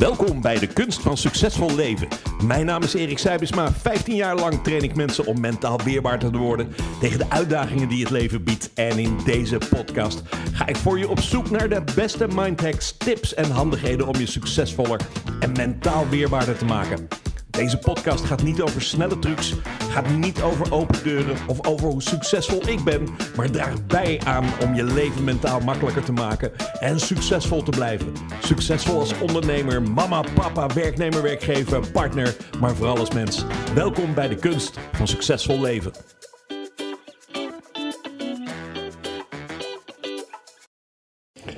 Welkom bij de Kunst van Succesvol Leven. Mijn naam is Erik Seibesma. 15 jaar lang train ik mensen om mentaal weerbaar te worden tegen de uitdagingen die het leven biedt. En in deze podcast ga ik voor je op zoek naar de beste mindhacks, tips en handigheden om je succesvoller en mentaal weerbaarder te maken. Deze podcast gaat niet over snelle trucs, gaat niet over open deuren of over hoe succesvol ik ben, maar draagt bij aan om je leven mentaal makkelijker te maken en succesvol te blijven. Succesvol als ondernemer, mama, papa, werknemer, werkgever, partner, maar vooral als mens. Welkom bij de kunst van succesvol leven.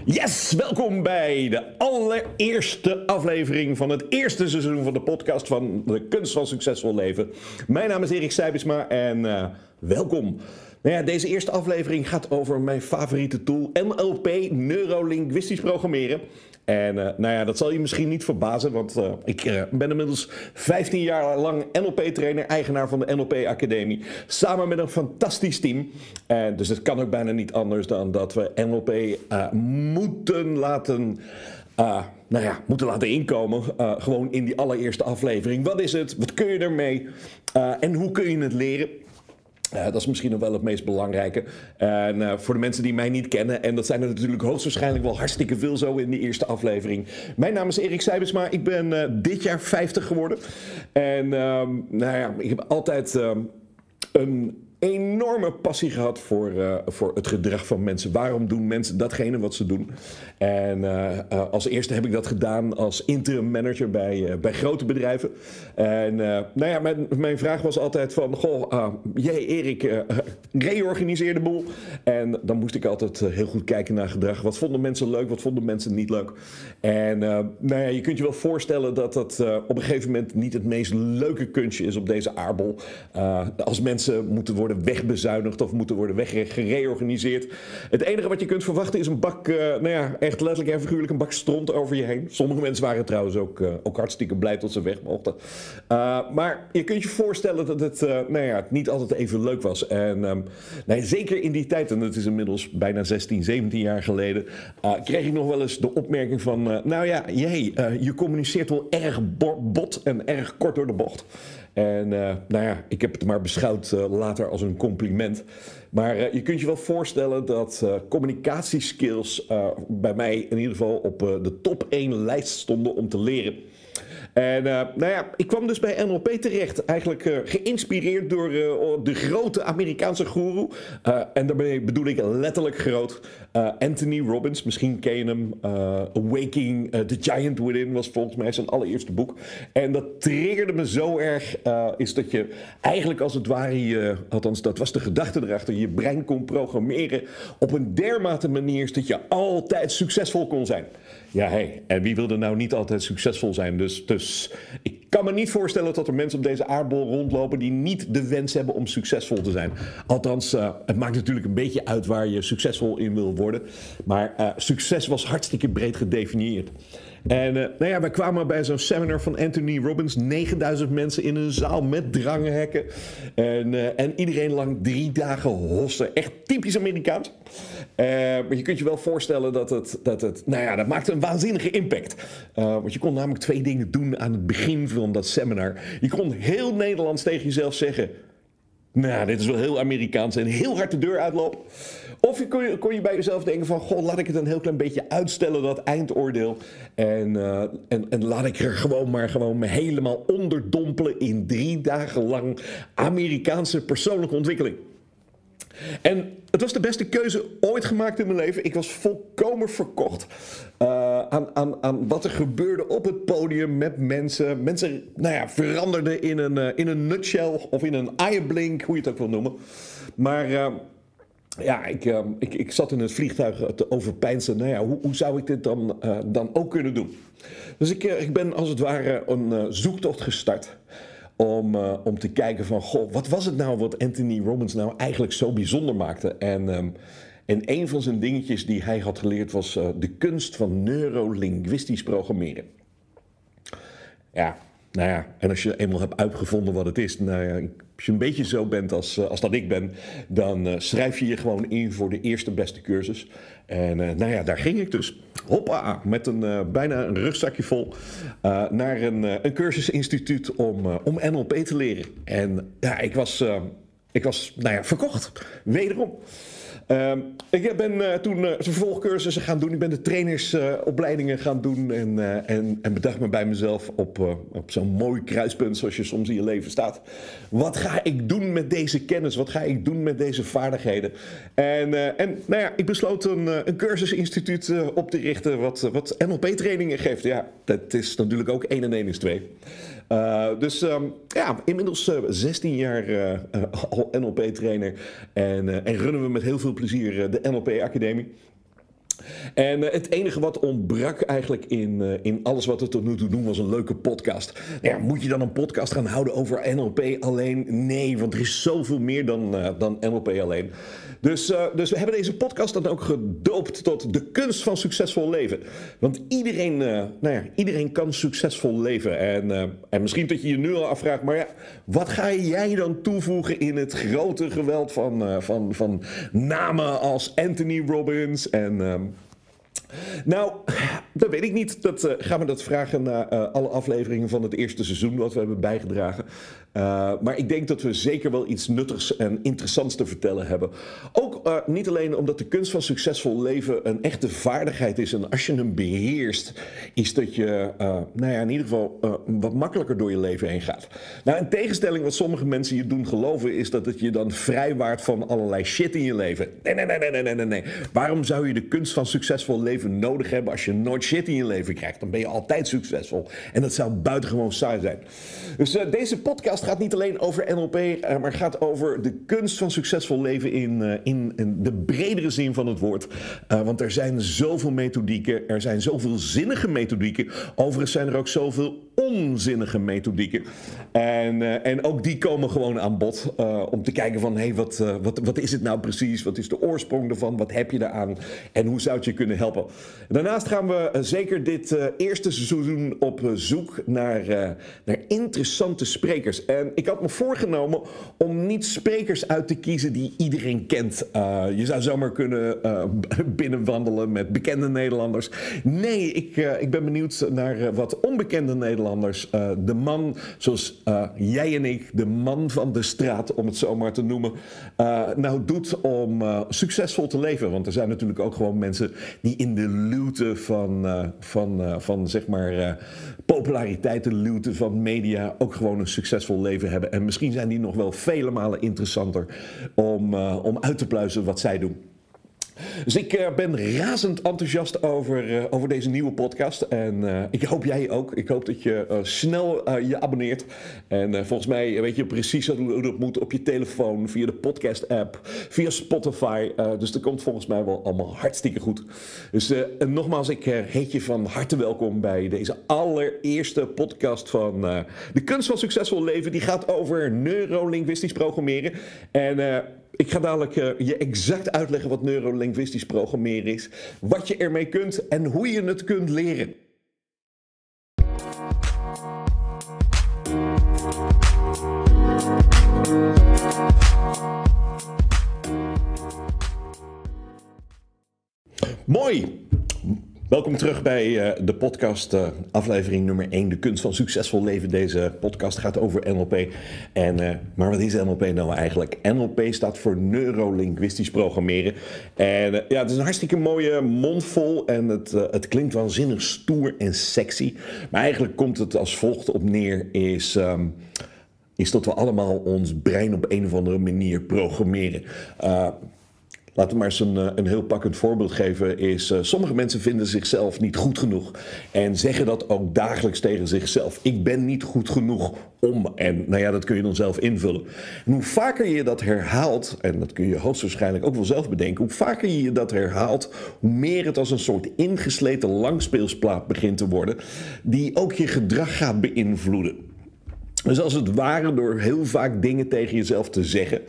Yes, welkom bij de allereerste aflevering van het eerste seizoen van de podcast van de kunst van succesvol leven. Mijn naam is Erik Seibisma en uh, welkom. Nou ja, deze eerste aflevering gaat over mijn favoriete tool NLP, neurolinguistisch programmeren. En uh, nou ja, dat zal je misschien niet verbazen, want uh, ik uh, ben inmiddels 15 jaar lang NLP-trainer, eigenaar van de NLP Academie, samen met een fantastisch team. dus het kan ook bijna niet anders dan dat we NLP moeten laten. nou ja, moeten laten inkomen. gewoon in die allereerste aflevering. Wat is het? Wat kun je ermee? en hoe kun je het leren? Uh, dat is misschien nog wel het meest belangrijke. En uh, voor de mensen die mij niet kennen, en dat zijn er natuurlijk hoogstwaarschijnlijk wel hartstikke veel zo in de eerste aflevering. Mijn naam is Erik Seibesma, ik ben uh, dit jaar 50 geworden. En nou ja, ik heb altijd een enorme passie gehad voor, uh, voor het gedrag van mensen. Waarom doen mensen datgene wat ze doen? En uh, uh, als eerste heb ik dat gedaan als interim manager bij, bij grote bedrijven. En nou ja, mijn, mijn vraag was altijd van... Goh, jij Erik, reorganiseer de boel. En dan moest ik altijd heel goed kijken naar gedrag. Wat vonden mensen leuk, wat vonden mensen niet leuk? En nou ja, je kunt je wel voorstellen dat dat op een gegeven moment... niet het meest leuke kunstje is op deze aardbol. als mensen moeten worden wegbezuinigd of moeten worden weggereorganiseerd. Het enige wat je kunt verwachten is een bak, uh, nou ja, echt letterlijk en figuurlijk een bak stront over je heen. Sommige mensen waren trouwens ook, uh, ook hartstikke blij dat ze weg mochten. Uh, maar je kunt je voorstellen dat het nou ja, niet altijd even leuk was. En um, zeker in die tijd, en dat is inmiddels bijna 16, 17 jaar geleden, kreeg ik nog wel eens de opmerking van, nou ja, jee, je communiceert wel erg bot en erg kort door de bocht. En uh, nou ja, ik heb het maar beschouwd uh, later als een compliment. Maar uh, je kunt je wel voorstellen dat communicatieskills bij mij in ieder geval op de top 1 lijst stonden om te leren. En uh, nou ja, ik kwam dus bij NLP terecht. Eigenlijk uh, geïnspireerd door uh, de grote Amerikaanse guru. en daarmee bedoel ik letterlijk groot. Anthony Robbins, misschien ken je hem. Awaking the Giant Within was volgens mij zijn allereerste boek. En dat triggerde me zo erg. is dat je eigenlijk als het ware, je, althans dat was de gedachte erachter, je brein kon programmeren op een dermate manier dat je altijd succesvol kon zijn. Ja, hey, en wie wil er nou niet altijd succesvol zijn? Dus, dus ik kan me niet voorstellen dat er mensen op deze aardbol rondlopen die niet de wens hebben om succesvol te zijn. Althans, uh, het maakt natuurlijk een beetje uit waar je succesvol in wil worden. Maar uh, succes was hartstikke breed gedefinieerd. En uh, nou ja, wij kwamen bij zo'n seminar van Anthony Robbins. 9000 mensen in een zaal met drangenhekken. En, uh, en iedereen lang drie dagen hossen. Echt typisch Amerikaans. Uh, maar je kunt je wel voorstellen dat het, dat het... Nou ja, dat maakte een waanzinnige impact. want je kon namelijk twee dingen doen aan het begin van dat seminar. Je kon heel Nederlands tegen jezelf zeggen... Nou, dit is wel heel Amerikaans en heel hard de deur uitlopen. Of je kon, je, kon je bij jezelf denken van... Goh, laat ik het een heel klein beetje uitstellen, dat eindoordeel. En, uh, en, en laat ik er gewoon maar gewoon me helemaal onderdompelen... in drie dagen lang Amerikaanse persoonlijke ontwikkeling. En het was de beste keuze ooit gemaakt in mijn leven. Ik was volkomen verkocht uh, aan, aan, aan wat er gebeurde op het podium met mensen. Mensen nou ja, veranderden in een, uh, in een nutshell of in een eyeblink, hoe je het ook wil noemen. Maar ja, ik, ik, ik zat in het vliegtuig te overpeinzen. Nou ja, hoe, hoe zou ik dit dan, dan ook kunnen doen? Dus ik, ik ben als het ware een zoektocht gestart om, om te kijken van, goh, wat was het nou wat Anthony Robbins nou eigenlijk zo bijzonder maakte? En, um, en een van zijn dingetjes die hij had geleerd was de kunst van neurolinguistisch programmeren. Ja, nou ja, en als je eenmaal hebt uitgevonden wat het is, nou ja, als je een beetje zo bent als, als dat ik ben, dan schrijf je je gewoon in voor de eerste beste cursus. En nou ja, daar ging ik dus. Hoppa, met een, bijna een rugzakje vol naar een, een cursusinstituut om, om NLP te leren. En ja, ik was, ik was nou ja, verkocht. Wederom. Ehm, ik ben uh, toen uh, vervolgcursussen gaan doen. Ik ben de trainersopleidingen gaan doen. En, en, en, bedacht me bij mezelf op, op zo'n mooi kruispunt zoals je soms in je leven staat. Wat ga ik doen met deze kennis? Wat ga ik doen met deze vaardigheden? En, en nou ja, ik besloot een, een cursusinstituut op te richten wat, wat NLP-trainingen geeft. Ja, dat is natuurlijk ook 1 en 1 is 2. Uh, dus um, ja, inmiddels uh, 16 jaar uh, al NLP-trainer. En, en runnen we met heel veel plezier de NLP-academie. En uh, het enige wat ontbrak eigenlijk in, uh, in alles wat we tot nu toe doen was een leuke podcast. Nou ja, moet je dan een podcast gaan houden over NLP alleen? Nee, want er is zoveel meer dan, uh, dan NLP alleen. Dus, dus we hebben deze podcast dan ook gedoopt tot de kunst van succesvol leven. Want iedereen, uh, nou ja, iedereen kan succesvol leven. En, en misschien dat je je nu al afvraagt, maar ja, wat ga jij dan toevoegen in het grote geweld van, van, van namen als Anthony Robbins en... Nou, dat weet ik niet. Dat, uh, gaan we dat vragen na uh, alle afleveringen van het eerste seizoen wat we hebben bijgedragen. Uh, maar ik denk dat we zeker wel iets nuttigs en interessants te vertellen hebben. Ook niet alleen omdat de kunst van succesvol leven een echte vaardigheid is. En als je hem beheerst, is dat je nou ja, in ieder geval wat makkelijker door je leven heen gaat. Nou, in tegenstelling wat sommige mensen je doen geloven, is dat het je dan vrijwaart van allerlei shit in je leven. Nee, nee, nee, nee, nee, nee, nee. Waarom zou je de kunst van succesvol leven nodig hebben als je nooit shit in je leven krijgt. Dan ben je altijd succesvol. En dat zou buitengewoon saai zijn. Dus deze podcast gaat niet alleen over NLP, uh, maar gaat over de kunst van succesvol leven in, uh, in, in, de bredere zin van het woord. want er zijn zoveel methodieken, er zijn zoveel zinnige methodieken. Overigens zijn er ook zoveel onzinnige methodieken. En, en ook die komen gewoon aan bod om te kijken van, hé, hey, wat, wat, wat is het nou precies? Wat is de oorsprong ervan? Wat heb je daaraan? En hoe zou het je kunnen helpen? Daarnaast gaan we eh, zeker dit eerste seizoen op eh, zoek naar, naar interessante sprekers. En ik had me voorgenomen om niet sprekers uit te kiezen die iedereen kent. je zou zomaar kunnen binnenwandelen met bekende Nederlanders. Nee, ik, ik ben benieuwd naar wat onbekende Nederlanders. De man zoals jij en ik, de man van de straat, om het zo maar te noemen, nou doet om succesvol te leven. Want er zijn natuurlijk ook gewoon mensen die in de luwte van, van, van zeg maar populariteit, de luwte van media ook gewoon een succesvol leven hebben. En misschien zijn die nog wel vele malen interessanter om, om uit te pluizen wat zij doen. Dus ik uh, ben razend enthousiast over, uh, over deze nieuwe podcast. En uh, ik hoop jij ook. Ik hoop dat je snel je abonneert. En volgens mij weet je precies hoe dat moet op je telefoon, via de podcast-app, via Spotify. dus dat komt volgens mij wel allemaal hartstikke goed. Dus nogmaals, ik heet je van harte welkom bij deze allereerste podcast van De Kunst van Succesvol Leven. Die gaat over neurolinguistisch programmeren. En ik ga dadelijk uh, je exact uitleggen wat neurolinguistisch programmeren is, wat je ermee kunt en hoe je het kunt leren. Mooi! Welkom terug bij uh, de podcast, uh, aflevering nummer 1, de kunst van succesvol leven. Deze podcast gaat over NLP. En, uh, maar wat is NLP nou eigenlijk? NLP staat voor neurolinguistisch programmeren. En ja, het is een hartstikke mooie mondvol en het, het klinkt waanzinnig stoer en sexy. Maar eigenlijk komt het als volgt op neer, is... Um, is dat we allemaal ons brein op een of andere manier programmeren. Laten we maar eens een, eh, een heel pakkend voorbeeld geven. Is, uh, sommige mensen vinden zichzelf niet goed genoeg. En zeggen dat ook dagelijks tegen zichzelf. Ik ben niet goed genoeg om. En nou ja, dat kun je dan zelf invullen. En hoe vaker je dat herhaalt, en dat kun je hoogstwaarschijnlijk ook wel zelf bedenken. Hoe vaker je dat herhaalt, hoe meer het als een soort ingesleten langspeelsplaat begint te worden. Die ook je gedrag gaat beïnvloeden. Dus als het ware door heel vaak dingen tegen jezelf te zeggen.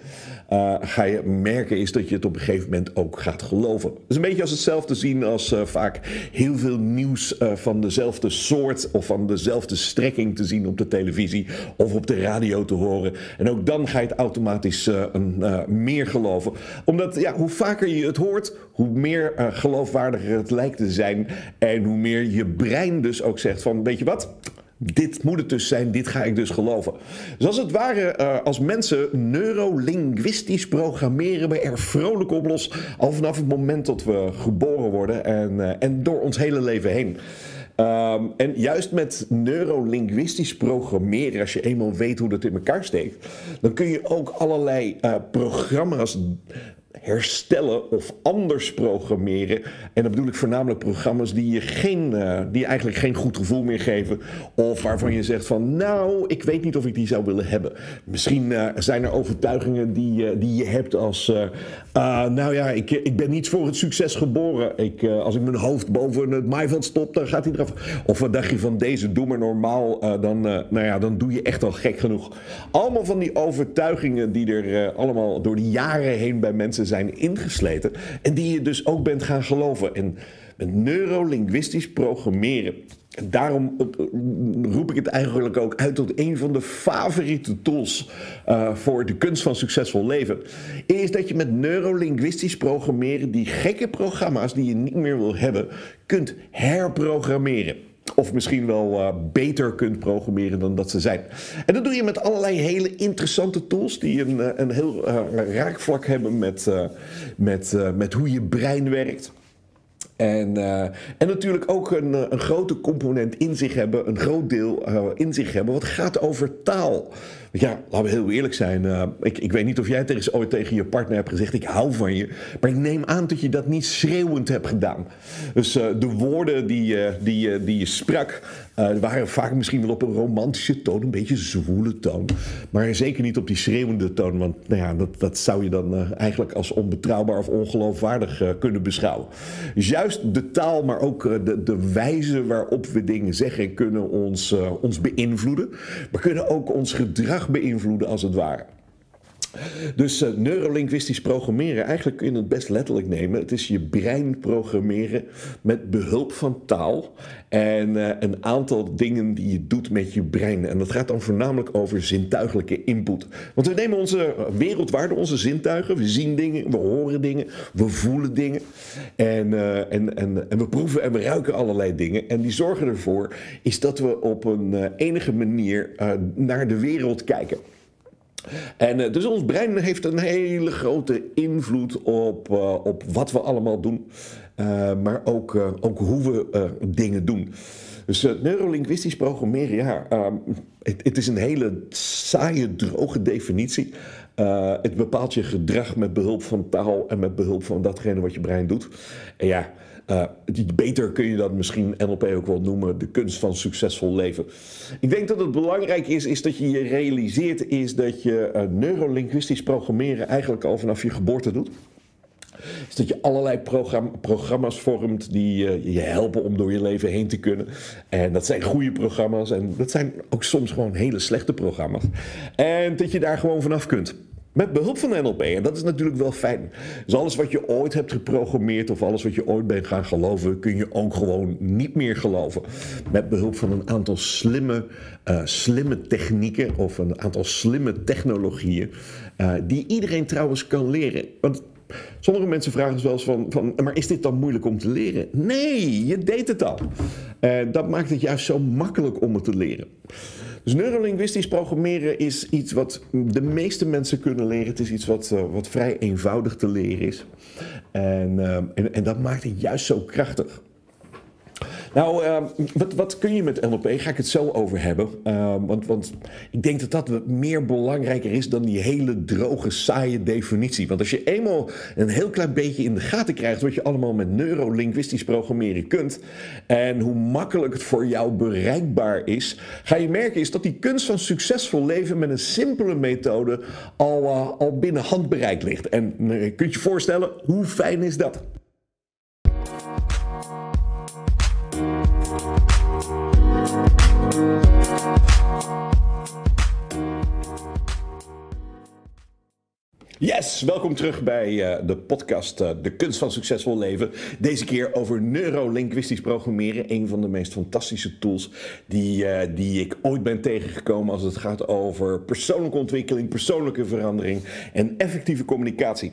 Uh, ga je merken is dat je het op een gegeven moment ook gaat geloven. Het is een beetje als hetzelfde zien als uh, vaak heel veel nieuws uh, van dezelfde soort of van dezelfde strekking te zien op de televisie of op de radio te horen. En ook dan ga je het automatisch een, meer geloven. Omdat ja, hoe vaker je het hoort, hoe meer geloofwaardiger het lijkt te zijn. En hoe meer je brein dus ook zegt van weet je wat dit moet het dus zijn, dit ga ik dus geloven. Dus als het ware, uh, als mensen neurolinguistisch programmeren we er vrolijk op los. Al vanaf het moment dat we geboren worden en, uh, en door ons hele leven heen. Um, en juist met neurolinguistisch programmeren, als je eenmaal weet hoe dat in elkaar steekt, dan kun je ook allerlei uh, programma's herstellen of anders programmeren. En dan bedoel ik voornamelijk programma's die je, geen, uh, die eigenlijk geen goed gevoel meer geven. Of waarvan je zegt van nou, ik weet niet of ik die zou willen hebben. Misschien uh, zijn er overtuigingen die, die je hebt als nou ja, ik, ik ben niet voor het succes geboren. Ik, als ik mijn hoofd boven het maaiveld stop, dan gaat hij eraf. Of wat dacht je van deze, doe maar normaal. dan, nou ja, dan doe je echt al gek genoeg. Allemaal van die overtuigingen die er allemaal door de jaren heen bij mensen zijn ingesleten en die je dus ook bent gaan geloven. En met neurolinguistisch programmeren. En daarom eh, roep ik het eigenlijk ook uit tot een van de favoriete tools uh, voor de kunst van succesvol leven. Is dat je met neurolinguistisch programmeren die gekke programma's die je niet meer wil hebben, kunt herprogrammeren. Of misschien wel uh, beter kunt programmeren dan dat ze zijn. En dat doe je met allerlei hele interessante tools die een, eh, een heel uh, raakvlak hebben met, met, met hoe je brein werkt. En, en natuurlijk ook een, een grote component in zich hebben, een groot deel in zich hebben, wat gaat over taal. Ja, laten we heel eerlijk zijn. Uh, ik, ik weet niet of jij tegen, ooit tegen je partner hebt gezegd: Ik hou van je. Maar ik neem aan dat je dat niet schreeuwend hebt gedaan. Dus de woorden die, die, die je sprak, waren vaak misschien wel op een romantische toon, een beetje zwoele toon. Maar zeker niet op die schreeuwende toon, want nou ja, dat, dat zou je dan eigenlijk als onbetrouwbaar of ongeloofwaardig kunnen beschouwen. Dus juist de taal, maar ook eh, de, de wijze waarop we dingen zeggen, kunnen ons, ons beïnvloeden. Maar kunnen ook ons gedrag beïnvloeden als het ware. Dus uh, neurolinguistisch programmeren, eigenlijk kun je het best letterlijk nemen. Het is je brein programmeren met behulp van taal en uh, een aantal dingen die je doet met je brein. En dat gaat dan voornamelijk over zintuigelijke input. Want we nemen onze wereldwaarde, onze zintuigen, we zien dingen, we horen dingen, we voelen dingen. En, en, en, en we proeven en we ruiken allerlei dingen. En die zorgen ervoor is dat we op een enige manier naar de wereld kijken. En uh, dus ons brein heeft een hele grote invloed op, uh, op wat we allemaal doen, uh, maar ook, ook hoe we dingen doen. Dus neurolinguistisch programmeren, ja, het, het, is een hele saaie, droge definitie. het bepaalt je gedrag met behulp van taal en met behulp van datgene wat je brein doet. En ja, uh, beter kun je dat misschien NLP ook wel noemen, de kunst van succesvol leven. Ik denk dat het belangrijk is, is dat je je realiseert is dat je uh, neurolinguistisch programmeren eigenlijk al vanaf je geboorte doet. Is dat je allerlei program programma's vormt die uh, je helpen om door je leven heen te kunnen. En dat zijn goede programma's en dat zijn ook soms gewoon hele slechte programma's. En dat je daar gewoon vanaf kunt. Met behulp van NLP. En dat is natuurlijk wel fijn. Dus alles wat je ooit hebt geprogrammeerd of alles wat je ooit bent gaan geloven, kun je ook gewoon niet meer geloven. Met behulp van een aantal slimme, uh, slimme technieken of een aantal slimme technologieën. Uh, die iedereen trouwens kan leren. Want Sommige mensen vragen dus wel eens van, van, maar is dit dan moeilijk om te leren? Nee, je deed het al. Uh, dat maakt het juist zo makkelijk om het te leren. Dus neurolinguistisch programmeren is iets wat de meeste mensen kunnen leren. Het is iets wat, uh, wat vrij eenvoudig te leren is. En, uh, en, en dat maakt het juist zo krachtig. Nou, uh, wat, wat, kun je met NLP? Ga ik het zo over hebben. Uh, want, want, ik denk dat dat meer belangrijker is dan die hele droge, saaie definitie. Want als je eenmaal een heel klein beetje in de gaten krijgt wat je allemaal met neurolinguistisch programmeren kunt. En hoe makkelijk het voor jou bereikbaar is, ga je merken is dat die kunst van succesvol leven met een simpele methode al, uh, al binnen handbereik ligt. En uh, je kunt je voorstellen, hoe fijn is dat? Yes, welkom terug bij uh, de podcast uh, De Kunst van Succesvol Leven. Deze keer over neurolinguistisch programmeren. Een van de meest fantastische tools die, uh, die ik ooit ben tegengekomen als het gaat over persoonlijke ontwikkeling, persoonlijke verandering en effectieve communicatie.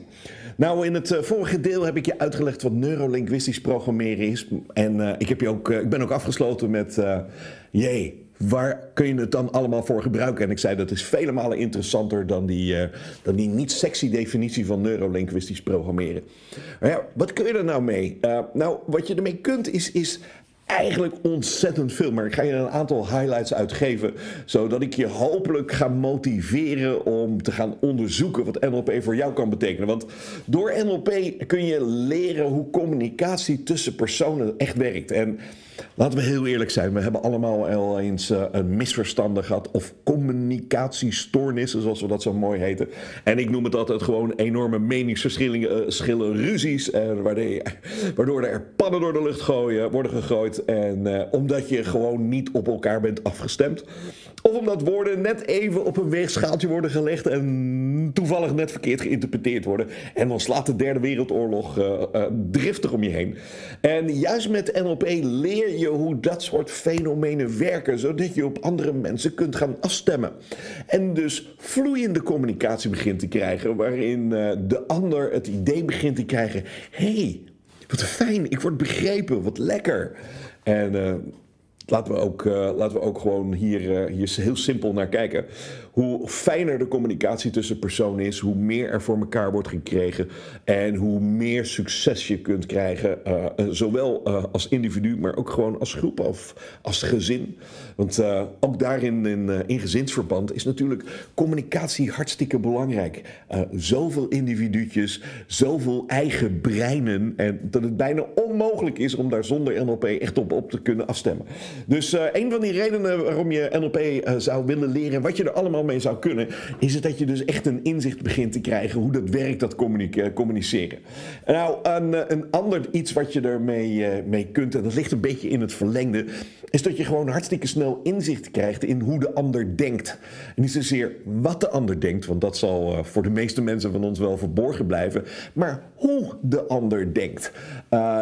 Nou, in het vorige deel heb ik je uitgelegd wat neurolinguistisch programmeren is. En ik, heb je ook, ik ben ook afgesloten met, jee, waar kun je het dan allemaal voor gebruiken? En ik zei dat is vele malen interessanter dan die, uh, dan die niet sexy definitie van neurolinguistisch programmeren. Maar ja, wat kun je er nou mee? Uh, nou, wat je ermee kunt is, is eigenlijk ontzettend veel. Maar ik ga je een aantal highlights uitgeven, zodat ik je hopelijk ga motiveren om te gaan onderzoeken wat NLP voor jou kan betekenen. Want door NLP kun je leren hoe communicatie tussen personen echt werkt. En Laten we heel eerlijk zijn, we hebben allemaal al eens uh, een misverstanden gehad of communicatiestoornissen, zoals we dat zo mooi heten. En ik noem het altijd gewoon enorme meningsverschillen, uh, ruzies, uh, waardoor er pannen door de lucht gooien, worden gegooid. En omdat je gewoon niet op elkaar bent afgestemd. Of omdat woorden net even op een weegschaaltje worden gelegd en toevallig net verkeerd geïnterpreteerd worden. En dan slaat de Derde Wereldoorlog driftig om je heen. En juist met NLP leer je hoe dat soort fenomenen werken, zodat je op andere mensen kunt gaan afstemmen. En dus vloeiende communicatie begint te krijgen, waarin uh, de ander het idee begint te krijgen: hey, wat fijn, ik word begrepen, wat lekker. En uh, laten we ook, uh, laten we ook gewoon hier, hier heel simpel naar kijken hoe fijner de communicatie tussen personen is, hoe meer er voor elkaar wordt gekregen en hoe meer succes je kunt krijgen, uh, zowel uh, als individu, maar ook gewoon als groep of als gezin. Want ook daarin in, in gezinsverband is natuurlijk communicatie hartstikke belangrijk. zoveel individuutjes, zoveel eigen breinen en dat het bijna onmogelijk is om daar zonder NLP echt op, op te kunnen afstemmen. Dus een van die redenen waarom je NLP zou willen leren, wat je er allemaal mee zou kunnen, is het dat je dus echt een inzicht begint te krijgen hoe dat werkt, dat communiceren. Nou, een, eh, een ander iets wat je ermee uh, mee kunt, en dat ligt een beetje in het verlengde, is dat je gewoon hartstikke snel inzicht krijgt in hoe de ander denkt. En niet zozeer wat de ander denkt, want dat zal voor de meeste mensen van ons wel verborgen blijven, maar hoe de ander denkt.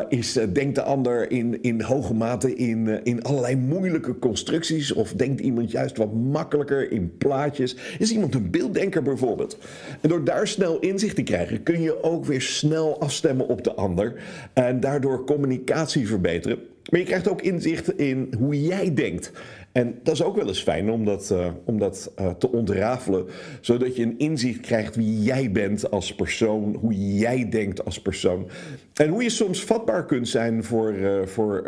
is, denkt de ander in, in hoge mate in, in allerlei moeilijke constructies, of denkt iemand juist wat makkelijker in plaatjes? Is iemand een beelddenker bijvoorbeeld? En door daar snel inzicht te krijgen, kun je ook weer snel afstemmen op de ander. En daardoor communicatie verbeteren. Maar je krijgt ook inzicht in hoe jij denkt. En dat is ook wel eens fijn om dat, uh, om dat uh, te ontrafelen, zodat je een inzicht krijgt wie jij bent als persoon, hoe jij denkt als persoon. En hoe je soms vatbaar kunt zijn voor, uh, voor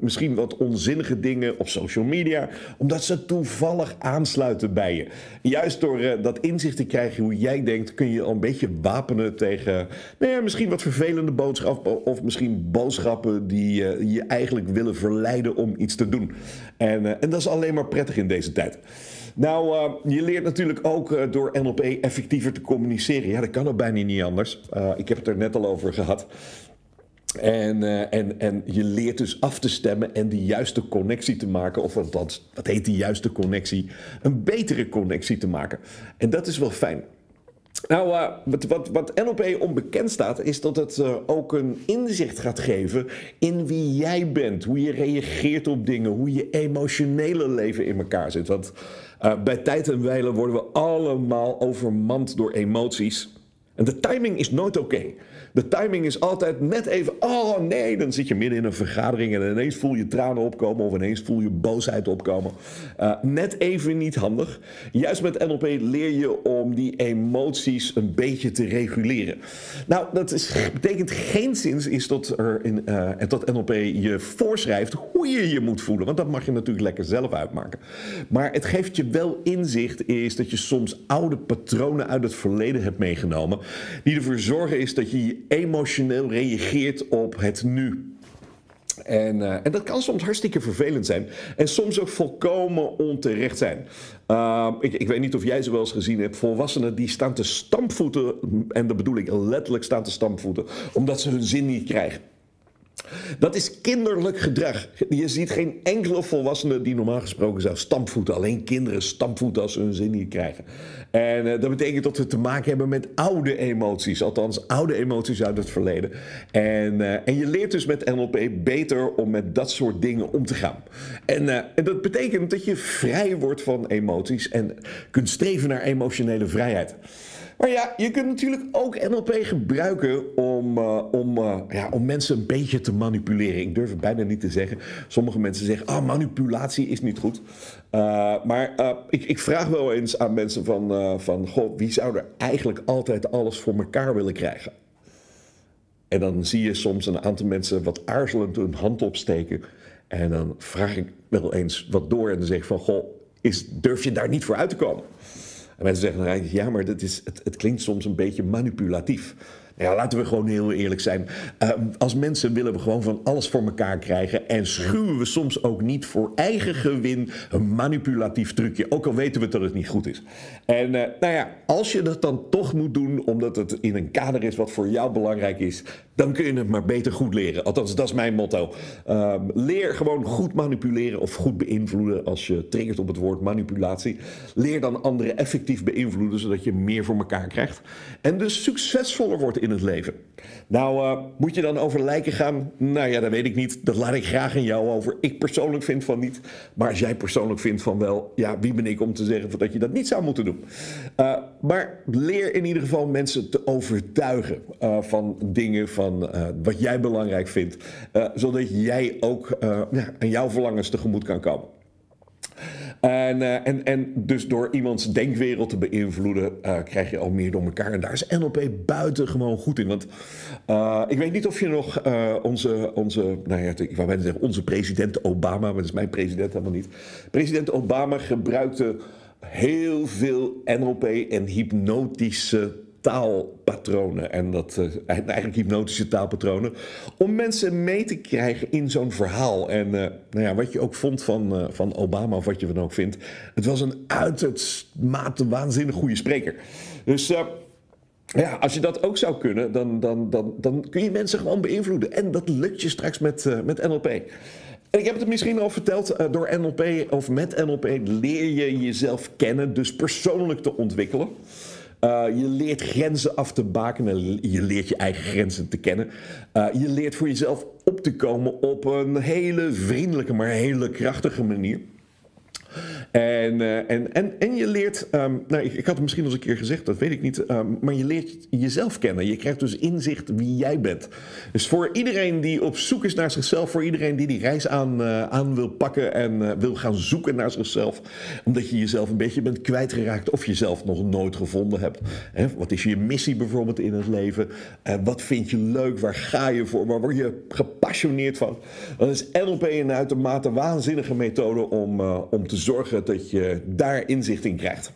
misschien wat onzinnige dingen op social media, omdat ze toevallig aansluiten bij je. Juist door dat inzicht te krijgen hoe jij denkt, kun je al een beetje wapenen tegen nou ja, misschien wat vervelende boodschappen of misschien boodschappen die je eigenlijk willen verleiden om iets te doen. En, en dat is alleen maar prettig in deze tijd. Nou, je leert natuurlijk ook door NLP effectiever te communiceren. Ja, dat kan ook bijna niet anders. Ik heb het er net al over gehad. En, en, en je leert dus af te stemmen en de juiste connectie te maken. Of althans, dat heet die juiste connectie. Een betere connectie te maken. En dat is wel fijn. Nou, uh, wat, wat, wat, NLP onbekend staat, is dat het uh, ook een inzicht gaat geven in wie jij bent. Hoe je reageert op dingen, hoe je emotionele leven in elkaar zit. Want bij tijd en wijle worden we allemaal overmand door emoties. En de timing is nooit oké. De timing is altijd net even, oh nee, dan zit je midden in een vergadering en ineens voel je tranen opkomen of ineens voel je boosheid opkomen. Uh, net even niet handig. Juist met NLP leer je om die emoties een beetje te reguleren. Nou, dat is, betekent geen zins is dat, er in, uh, dat NLP je voorschrijft hoe je je moet voelen, want dat mag je natuurlijk lekker zelf uitmaken. Maar het geeft je wel inzicht is dat je soms oude patronen uit het verleden hebt meegenomen, die ervoor zorgen is dat je emotioneel reageert op het nu. En, uh, en, dat kan soms hartstikke vervelend zijn. En soms ook volkomen onterecht zijn. Uh, ik, ik, weet niet of jij ze wel eens gezien hebt. Volwassenen die staan te stampvoeten. En dat bedoel ik letterlijk staan te stampvoeten. Omdat ze hun zin niet krijgen. Dat is kinderlijk gedrag. Je ziet geen enkele volwassene die normaal gesproken zou stampvoeten. Alleen kinderen stampvoeten als ze hun zin niet krijgen. En uh, dat betekent dat we te maken hebben met oude emoties. Althans, oude emoties uit het verleden. En, uh, en je leert dus met NLP beter om met dat soort dingen om te gaan. En, uh, en dat betekent dat je vrij wordt van emoties en kunt streven naar emotionele vrijheid. Maar ja, je kunt natuurlijk ook NLP gebruiken om, uh, om, uh, ja, om mensen een beetje te manipuleren. Ik durf het bijna niet te zeggen. Sommige mensen zeggen, ah, manipulatie is niet goed. Uh, maar ik, ik, vraag wel eens aan mensen van, van, goh, wie zou er eigenlijk altijd alles voor elkaar willen krijgen? En dan zie je soms een aantal mensen wat aarzelend hun hand opsteken. En dan vraag ik wel eens wat door en dan zeg ik van, goh, is, durf je daar niet voor uit te komen? En mensen zeggen dan eigenlijk, ja, maar dat is, het, het klinkt soms een beetje manipulatief. Ja, laten we gewoon heel eerlijk zijn. Uh, als mensen willen we gewoon van alles voor elkaar krijgen. En schuwen we soms ook niet voor eigen gewin een manipulatief trucje. Ook al weten we dat het niet goed is. En uh, nou ja, als je dat dan toch moet doen, omdat het in een kader is wat voor jou belangrijk is, dan kun je het maar beter goed leren. Althans, dat is mijn motto. Uh, leer gewoon goed manipuleren of goed beïnvloeden. Als je triggert op het woord manipulatie. Leer dan anderen effectief beïnvloeden, zodat je meer voor elkaar krijgt. En dus succesvoller wordt het leven. Nou, uh, moet je dan over lijken gaan? Nou ja, dat weet ik niet. Dat laat ik graag aan jou over. Ik persoonlijk vind van niet. Maar als jij persoonlijk vindt van wel, ja, wie ben ik om te zeggen dat je dat niet zou moeten doen? Uh, maar leer in ieder geval mensen te overtuigen uh, van dingen, van wat jij belangrijk vindt. zodat jij ook aan jouw verlangens tegemoet kan komen. En, uh, en, en dus door iemands denkwereld te beïnvloeden, uh, krijg je al meer door elkaar. En daar is NLP buitengewoon goed in. Want uh, ik weet niet of je nog onze, onze, nou ja, ik wou bijna zeggen, onze president Obama, maar dat is mijn president helemaal niet. President Obama gebruikte heel veel NLP en hypnotische taalpatronen. En dat, uh, eigenlijk hypnotische taalpatronen. Om mensen mee te krijgen in zo'n verhaal. En uh, nou ja, wat je ook vond van, uh, van Obama, of wat je van ook vindt. Het was een uitermate waanzinnig goede spreker. Dus. Ja, als je dat ook zou kunnen, dan, dan, dan, dan kun je mensen gewoon beïnvloeden. En dat lukt je straks met, met NLP. En ik heb het misschien al verteld, door NLP of met NLP leer je jezelf kennen, dus persoonlijk te ontwikkelen. Uh, je leert grenzen af te bakenen. Je leert je eigen grenzen te kennen. Uh, je leert voor jezelf op te komen op een hele vriendelijke, maar hele krachtige manier. En, uh, en, en, en je leert, um, nou, ik, had het misschien al eens een keer gezegd, dat weet ik niet, um, maar je leert jezelf kennen. Je krijgt dus inzicht wie jij bent. Dus voor iedereen die op zoek is naar zichzelf, voor iedereen die die reis aan, uh, aan wil pakken en uh, wil gaan zoeken naar zichzelf, omdat je jezelf een beetje bent kwijtgeraakt of jezelf nog nooit gevonden hebt. Hè? Wat is je missie bijvoorbeeld in het leven? wat vind je leuk? Waar ga je voor? Waar word je gepassioneerd van? Dan is NLP een uitermate waanzinnige methode om, om te zorgen dat je daar inzicht in krijgt.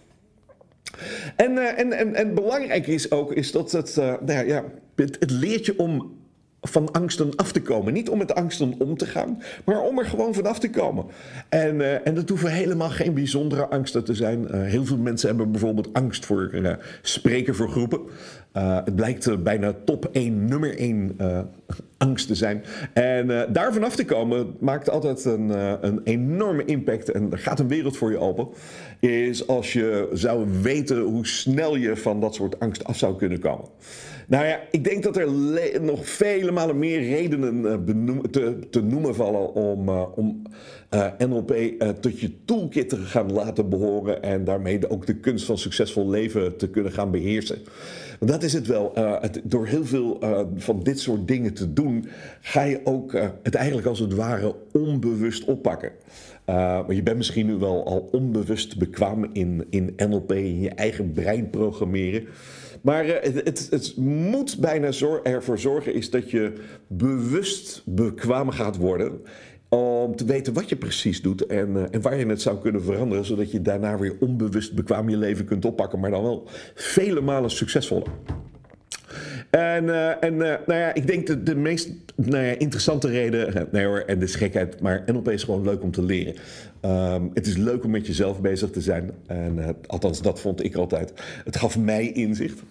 En, uh, en, en, en belangrijk is ook is dat het, uh, nou ja, het leert je om van angsten af te komen. Niet om met angsten om te gaan, maar om er gewoon vanaf te komen. En, uh, en dat hoeven helemaal geen bijzondere angsten te zijn. Uh, heel veel mensen hebben bijvoorbeeld angst voor uh, spreken voor groepen. het blijkt bijna top 1, nummer 1 angst te zijn. En daar vanaf te komen maakt altijd een, een enorme impact en er gaat een wereld voor je open. Is als je zou weten hoe snel je van dat soort angst af zou kunnen komen. Nou ja, ik denk dat er nog vele malen meer redenen uh, te, te, noemen vallen om, uh, om uh, NLP tot je toolkit te gaan laten behoren en daarmee ook de kunst van succesvol leven te kunnen gaan beheersen. Want dat is het wel. Het, door heel veel van dit soort dingen te doen, ga je ook het eigenlijk als het ware onbewust oppakken. Uh, maar je bent misschien nu wel al onbewust bekwaam in, in NLP, in je eigen brein programmeren. Maar uh, het, het, het, moet bijna ervoor zorgen is dat je bewust bekwaam gaat worden. Om te weten wat je precies doet en, uh, en waar je het zou kunnen veranderen. Zodat je daarna weer onbewust bekwaam je leven kunt oppakken. Maar dan wel vele malen succesvoller. En, uh, en uh, nou ja, ik denk de, de meest nou ja, interessante reden, nee hoor, en de gekheid, maar NLP is gewoon leuk om te leren. Um, het is leuk om met jezelf bezig te zijn. En althans, dat vond ik altijd. Het gaf mij inzicht.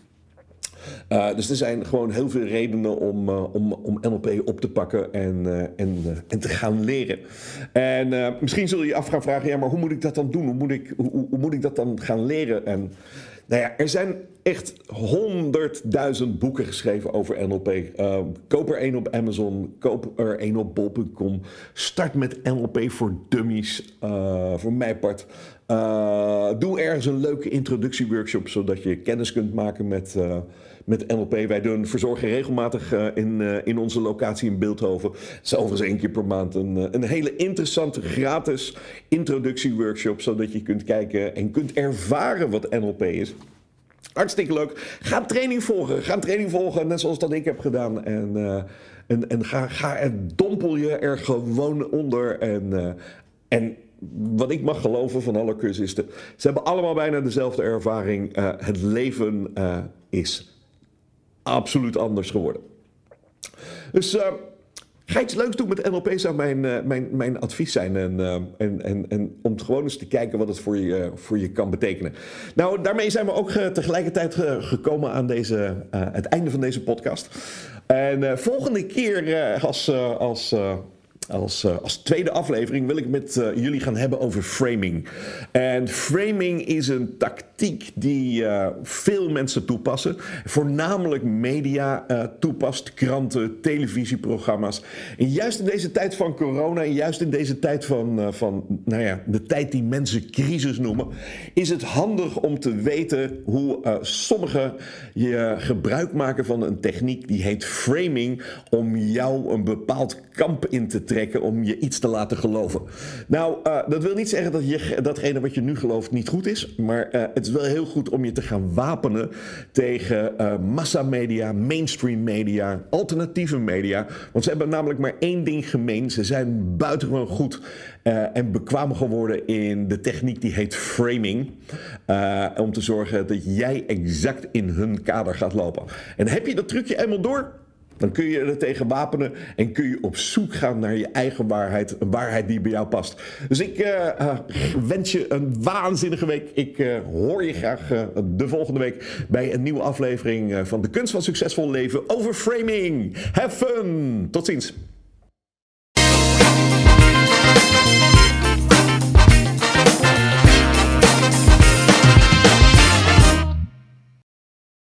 Dus er zijn gewoon heel veel redenen om, om, om NLP op te pakken en, en, en te gaan leren. En misschien zul je je af gaan vragen, ja, maar hoe moet ik dat dan doen? Hoe moet ik, hoe, hoe moet ik dat dan gaan leren? En nou ja, er zijn echt honderdduizend boeken geschreven over NLP. koop er één op Amazon, koop er één op bol.com. Start met NLP voor dummies, voor mijn part. doe ergens een leuke introductieworkshop, zodat je kennis kunt maken met met NLP. Wij doen, verzorgen regelmatig uh, in, uh, in onze locatie in Beeldhoven. Zelfs één keer per maand een, uh, een hele interessante gratis introductieworkshop. Zodat je kunt kijken en kunt ervaren wat NLP is. Hartstikke leuk. Ga training volgen. Ga training volgen, net zoals dat ik heb gedaan. En, en, en ga, ga en dompel je er gewoon onder. En, en wat ik mag geloven van alle cursisten, ze hebben allemaal bijna dezelfde ervaring. het leven is absoluut anders geworden. Dus uh, ga iets leuks doen met NLP zou mijn, uh, mijn, mijn advies zijn. En, uh, en, en, en om gewoon eens te kijken wat het voor je, voor je kan betekenen. Nou, daarmee zijn we ook tegelijkertijd gekomen aan deze, het einde van deze podcast. En volgende keer als, als als, als tweede aflevering wil ik met jullie gaan hebben over framing. En framing is een tactiek die uh, veel mensen toepassen. Voornamelijk media toepast, kranten, televisieprogramma's. En juist in deze tijd van corona en juist in deze tijd van, van nou ja, de tijd die mensen crisis noemen, is het handig om te weten hoe sommigen je gebruik maken van een techniek die heet framing om jou een bepaald kamp in te trekken om je iets te laten geloven. Nou, uh, dat wil niet zeggen dat je, datgene wat je nu gelooft niet goed is. Maar uh, het is wel heel goed om je te gaan wapenen tegen uh, massamedia, mainstream media, alternatieve media. Want ze hebben namelijk maar één ding gemeen. Ze zijn buitengewoon goed en bekwaam geworden in de techniek die heet framing. om te zorgen dat jij exact in hun kader gaat lopen. En heb je dat trucje eenmaal door? Dan kun je er tegen wapenen en kun je op zoek gaan naar je eigen waarheid. Een waarheid die bij jou past. Dus ik uh, wens je een waanzinnige week. Ik uh, hoor je graag de volgende week bij een nieuwe aflevering van De Kunst van Succesvol Leven over framing. Have fun! Tot ziens!